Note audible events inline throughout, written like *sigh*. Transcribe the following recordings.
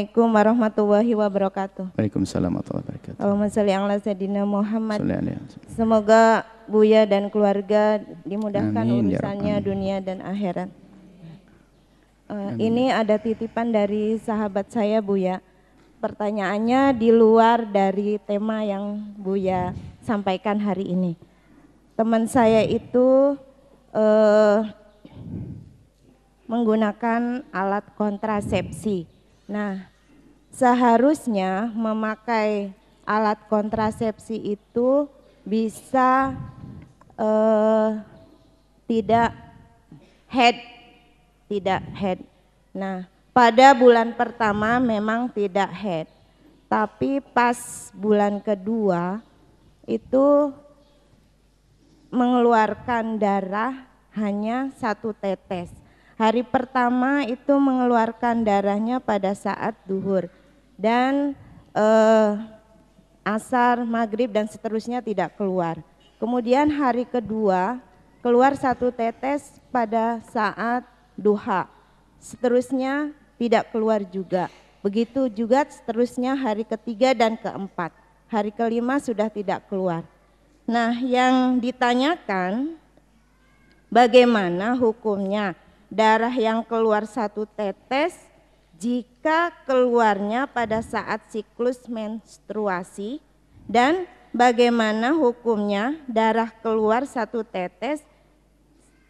Assalamualaikum warahmatullahi wabarakatuh. Waalaikumsalam warahmatullahi wabarakatuh. Allahumma sholli ala sayyidina Muhammad. Semoga Buya dan keluarga dimudahkan Amin, ya urusannya Rabbal. dunia dan akhirat. Eh, ini ada titipan dari sahabat saya Buya. Pertanyaannya di luar dari tema yang Buya sampaikan hari ini. Teman saya itu eh, menggunakan alat kontrasepsi. Nah, seharusnya memakai alat kontrasepsi itu bisa eh, tidak head, tidak head. Nah, pada bulan pertama memang tidak head, tapi pas bulan kedua itu mengeluarkan darah hanya satu tetes. Hari pertama itu mengeluarkan darahnya pada saat duhur dan eh, asar, maghrib dan seterusnya tidak keluar. Kemudian hari kedua keluar satu tetes pada saat duha. Seterusnya tidak keluar juga. Begitu juga seterusnya hari ketiga dan keempat. Hari kelima sudah tidak keluar. Nah, yang ditanyakan bagaimana hukumnya darah yang keluar satu tetes jika keluarnya pada saat siklus menstruasi dan bagaimana hukumnya darah keluar satu tetes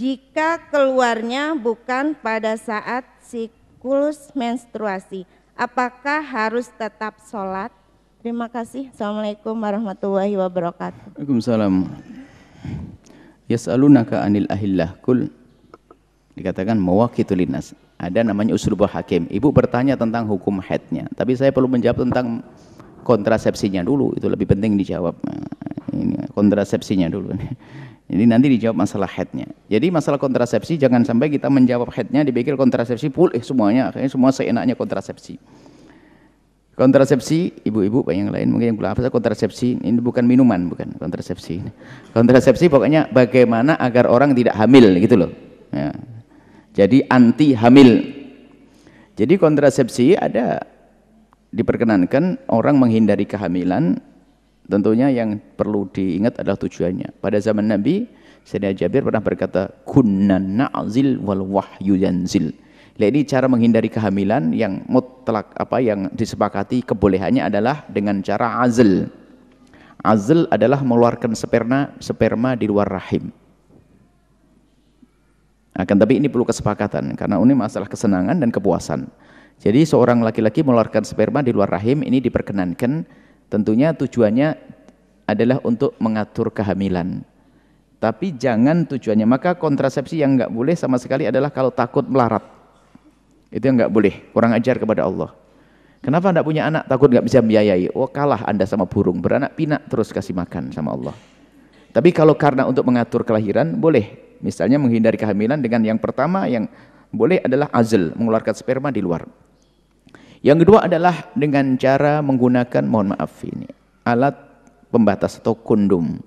jika keluarnya bukan pada saat siklus menstruasi. Apakah harus tetap sholat? Terima kasih. Assalamualaikum warahmatullahi wabarakatuh. Waalaikumsalam. Yas'alunaka anil ahillah kul dikatakan mawaqitul linnas. Ada namanya uslubul hakim. Ibu bertanya tentang hukum haidnya, tapi saya perlu menjawab tentang kontrasepsinya dulu. Itu lebih penting dijawab. Nah, ini kontrasepsinya dulu. *laughs* Ini nanti dijawab masalah haidnya. Jadi masalah kontrasepsi jangan sampai kita menjawab haidnya dipikir kontrasepsi pulih semuanya, akhirnya semua seenaknya kontrasepsi. Kontrasepsi, ibu-ibu yang lain mungkin yang belum kontrasepsi ini bukan minuman, bukan kontrasepsi. Kontrasepsi pokoknya bagaimana agar orang tidak hamil gitu loh. Ya. Jadi anti hamil. Jadi kontrasepsi ada diperkenankan orang menghindari kehamilan tentunya yang perlu diingat adalah tujuannya. Pada zaman Nabi, Sayyidina Jabir pernah berkata, "Kunna na'zil wal wahyu yanzil." Ini cara menghindari kehamilan yang mutlak apa yang disepakati kebolehannya adalah dengan cara azl. Azl adalah mengeluarkan sperma sperma di luar rahim. Akan tapi ini perlu kesepakatan karena ini masalah kesenangan dan kepuasan. Jadi seorang laki-laki mengeluarkan sperma di luar rahim ini diperkenankan tentunya tujuannya adalah untuk mengatur kehamilan. Tapi jangan tujuannya maka kontrasepsi yang enggak boleh sama sekali adalah kalau takut melarat. Itu yang enggak boleh, kurang ajar kepada Allah. Kenapa enggak punya anak takut enggak bisa biayai? Oh kalah Anda sama burung, beranak pinak terus kasih makan sama Allah. Tapi kalau karena untuk mengatur kelahiran boleh. Misalnya menghindari kehamilan dengan yang pertama yang boleh adalah azl, mengeluarkan sperma di luar. Yang kedua adalah dengan cara menggunakan, mohon maaf ini, alat pembatas atau kondom.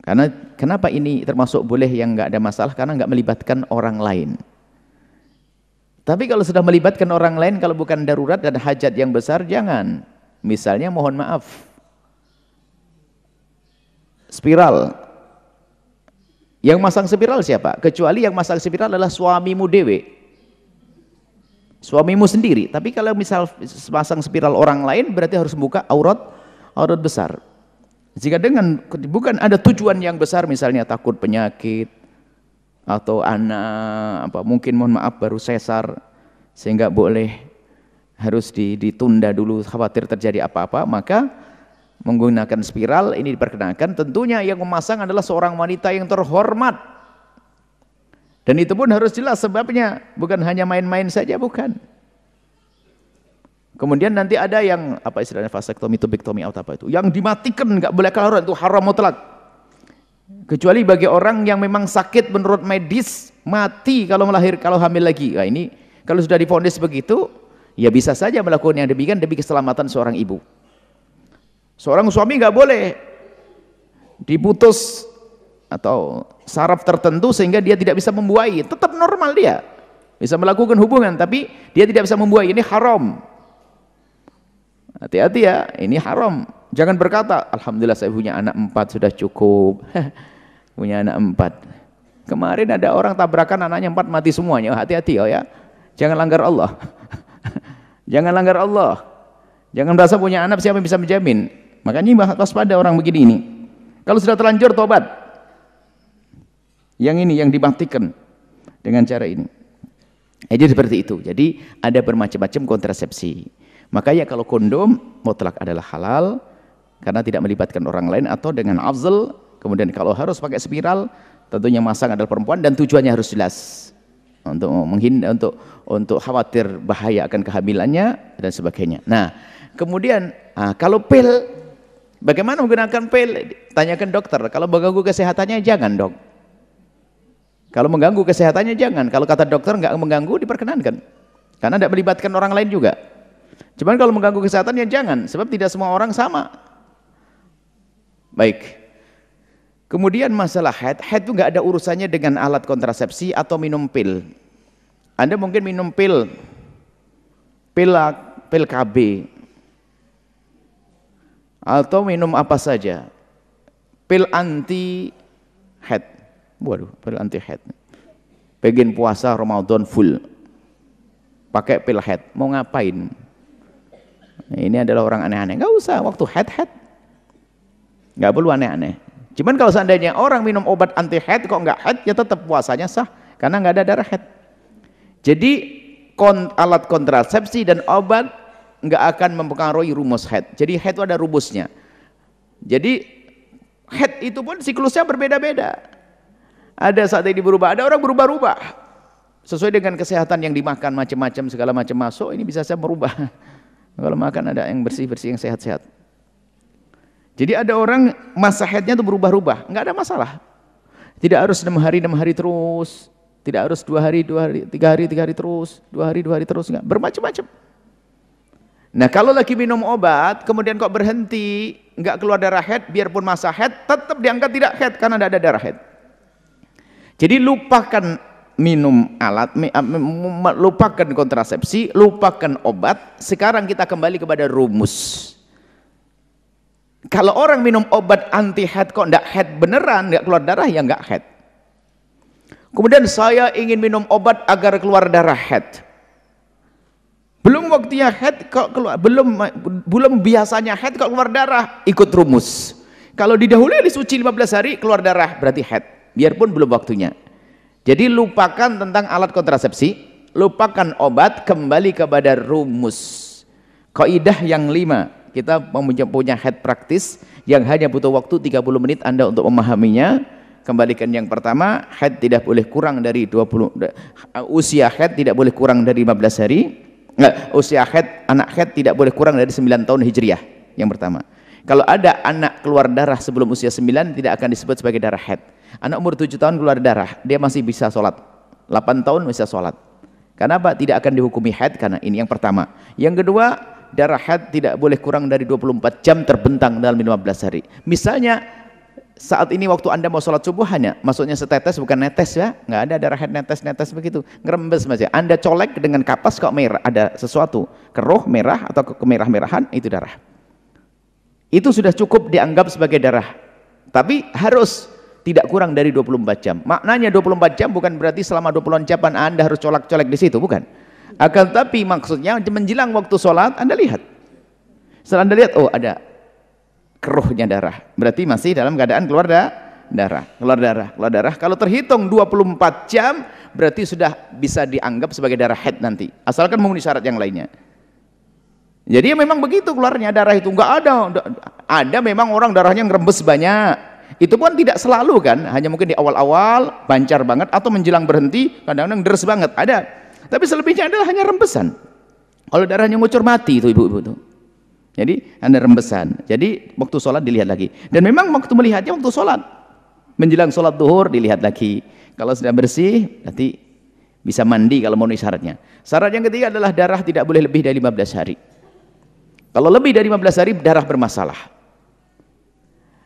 Karena kenapa ini termasuk boleh yang enggak ada masalah? Karena enggak melibatkan orang lain. Tapi kalau sudah melibatkan orang lain, kalau bukan darurat dan hajat yang besar, jangan. Misalnya mohon maaf, spiral. Yang masang spiral siapa? Kecuali yang masang spiral adalah suamimu dewe. Suamimu sendiri. Tapi kalau misal masang spiral orang lain, berarti harus buka aurat aurat besar. Jika dengan bukan ada tujuan yang besar, misalnya takut penyakit atau anak, apa mungkin mohon maaf baru sesar, sehingga boleh harus ditunda dulu khawatir terjadi apa-apa, maka menggunakan spiral ini diperkenankan tentunya yang memasang adalah seorang wanita yang terhormat. Dan itu pun harus jelas sebabnya bukan hanya main-main saja bukan. Kemudian nanti ada yang apa istilahnya vasektomi tubektomi atau apa itu yang dimatikan nggak boleh keluar itu haram mutlak. Kecuali bagi orang yang memang sakit menurut medis mati kalau melahir kalau hamil lagi. Nah, ini kalau sudah difonis begitu ya bisa saja melakukan yang demikian demi keselamatan seorang ibu Seorang suami nggak boleh diputus atau saraf tertentu sehingga dia tidak bisa membuahi. Tetap normal dia. Bisa melakukan hubungan tapi dia tidak bisa membuai. Ini haram. Hati-hati ya, ini haram. Jangan berkata, Alhamdulillah saya punya anak empat sudah cukup. *laughs* punya anak empat. Kemarin ada orang tabrakan anaknya empat mati semuanya. Hati-hati oh ya. Jangan langgar Allah. *laughs* Jangan langgar Allah. Jangan merasa punya anak siapa yang bisa menjamin. Makanya waspada orang begini ini. Kalau sudah terlanjur tobat. Yang ini yang dimatikan dengan cara ini. Jadi seperti itu. Jadi ada bermacam-macam kontrasepsi. Makanya kalau kondom mutlak adalah halal karena tidak melibatkan orang lain atau dengan afzal. Kemudian kalau harus pakai spiral, tentunya masang adalah perempuan dan tujuannya harus jelas untuk menghindar untuk untuk khawatir bahaya akan kehamilannya dan sebagainya. Nah, kemudian ah, kalau pil bagaimana menggunakan pil? Tanyakan dokter. Kalau mengganggu kesehatannya jangan, Dok. Kalau mengganggu kesehatannya jangan. Kalau kata dokter nggak mengganggu diperkenankan. Karena tidak melibatkan orang lain juga. Cuman kalau mengganggu kesehatannya jangan, sebab tidak semua orang sama. Baik. Kemudian masalah head, head itu nggak ada urusannya dengan alat kontrasepsi atau minum pil. Anda mungkin minum pil, pil, pil KB, atau minum apa saja, pil anti head. Waduh, pil anti head. Pengen puasa Ramadan full, pakai pil head, mau ngapain? Ini adalah orang aneh-aneh. Enggak usah, waktu head-head. Enggak perlu aneh-aneh. Cuman kalau seandainya orang minum obat anti head kok enggak head, ya tetap puasanya sah. Karena enggak ada darah head. Jadi alat kontrasepsi dan obat enggak akan mempengaruhi rumus head. Jadi head itu ada rumusnya. Jadi head itu pun siklusnya berbeda-beda. Ada saat ini berubah, ada orang berubah-ubah. Sesuai dengan kesehatan yang dimakan macam-macam segala macam masuk, ini bisa saya merubah. *laughs* Kalau makan ada yang bersih-bersih, yang sehat-sehat. Jadi ada orang masa haidnya itu berubah-ubah, nggak ada masalah. Tidak harus enam hari enam hari terus, tidak harus dua hari dua hari tiga hari tiga hari terus, dua hari dua hari terus, nggak bermacam-macam. Nah kalau lagi minum obat, kemudian kok berhenti, nggak keluar darah head, biarpun masa head, tetap dianggap tidak head karena tidak ada darah head. Jadi lupakan minum alat, lupakan kontrasepsi, lupakan obat. Sekarang kita kembali kepada rumus. Kalau orang minum obat anti head kok enggak head beneran, enggak keluar darah ya enggak head. Kemudian saya ingin minum obat agar keluar darah head. Belum waktunya head kok keluar, belum belum biasanya head kok keluar darah, ikut rumus. Kalau didahului disuci 15 hari keluar darah berarti head, biarpun belum waktunya. Jadi lupakan tentang alat kontrasepsi, lupakan obat, kembali kepada rumus. Kaidah yang lima, kita punya head practice yang hanya butuh waktu 30 menit Anda untuk memahaminya. Kembalikan yang pertama, head tidak boleh kurang dari 20 usia head tidak boleh kurang dari 15 hari. Nggak, usia head anak head tidak boleh kurang dari 9 tahun Hijriah. Yang pertama. Kalau ada anak keluar darah sebelum usia 9 tidak akan disebut sebagai darah head. Anak umur 7 tahun keluar darah, dia masih bisa sholat. 8 tahun bisa sholat. Kenapa? Tidak akan dihukumi haid karena ini yang pertama. Yang kedua, darah haid tidak boleh kurang dari 24 jam terbentang dalam 15 hari. Misalnya saat ini waktu anda mau sholat subuh hanya maksudnya setetes bukan netes ya nggak ada darah haid netes-netes begitu ngerembes saja anda colek dengan kapas kok merah ada sesuatu keruh merah atau kemerah-merahan itu darah itu sudah cukup dianggap sebagai darah tapi harus tidak kurang dari 24 jam. Maknanya 24 jam bukan berarti selama 24 jam Anda harus colak-colek di situ, bukan. Akan tapi maksudnya menjelang waktu sholat Anda lihat. Setelah Anda lihat, oh ada keruhnya darah. Berarti masih dalam keadaan keluar da darah, keluar darah, keluar darah. Kalau terhitung 24 jam, berarti sudah bisa dianggap sebagai darah head nanti. Asalkan memenuhi syarat yang lainnya. Jadi memang begitu keluarnya darah itu enggak ada. Ada memang orang darahnya ngerembes banyak itu pun tidak selalu kan hanya mungkin di awal-awal bancar banget atau menjelang berhenti kadang-kadang deres banget ada tapi selebihnya adalah hanya rembesan kalau darahnya ngucur mati itu ibu-ibu itu jadi ada rembesan. Jadi waktu sholat dilihat lagi. Dan memang waktu melihatnya waktu sholat. Menjelang sholat duhur dilihat lagi. Kalau sudah bersih nanti bisa mandi kalau mau syaratnya syarat yang ketiga adalah darah tidak boleh lebih dari 15 hari. Kalau lebih dari 15 hari darah bermasalah.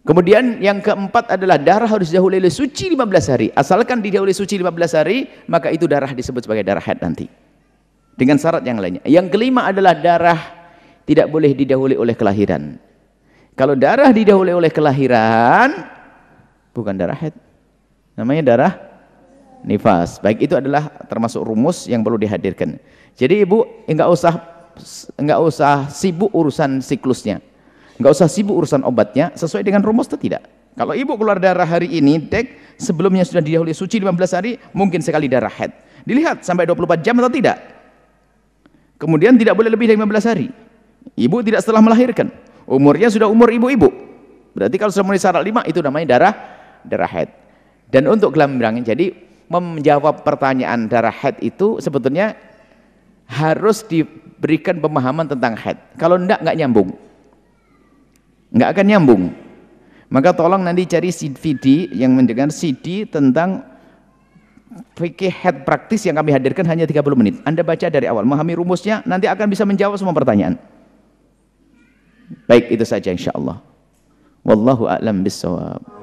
Kemudian yang keempat adalah darah harus didahului oleh suci 15 hari. Asalkan didahului suci 15 hari, maka itu darah disebut sebagai darah haid nanti. Dengan syarat yang lainnya. Yang kelima adalah darah tidak boleh didahului oleh kelahiran. Kalau darah didahului oleh kelahiran, bukan darah haid. Namanya darah nifas. Baik itu adalah termasuk rumus yang perlu dihadirkan. Jadi ibu enggak usah enggak usah sibuk urusan siklusnya. Enggak usah sibuk urusan obatnya sesuai dengan rumus atau tidak. Kalau ibu keluar darah hari ini, dek, sebelumnya sudah didahului suci 15 hari, mungkin sekali darah head. Dilihat sampai 24 jam atau tidak. Kemudian tidak boleh lebih dari 15 hari. Ibu tidak setelah melahirkan. Umurnya sudah umur ibu-ibu. Berarti kalau sudah mulai syarat 5 itu namanya darah darah head. Dan untuk gelambirang, jadi menjawab pertanyaan darah head itu sebetulnya harus diberikan pemahaman tentang head. Kalau enggak, enggak nyambung nggak akan nyambung maka tolong nanti cari CD yang mendengar CD tentang fikih head praktis yang kami hadirkan hanya 30 menit anda baca dari awal memahami rumusnya nanti akan bisa menjawab semua pertanyaan baik itu saja insyaallah. Wallahu a'lam bissawab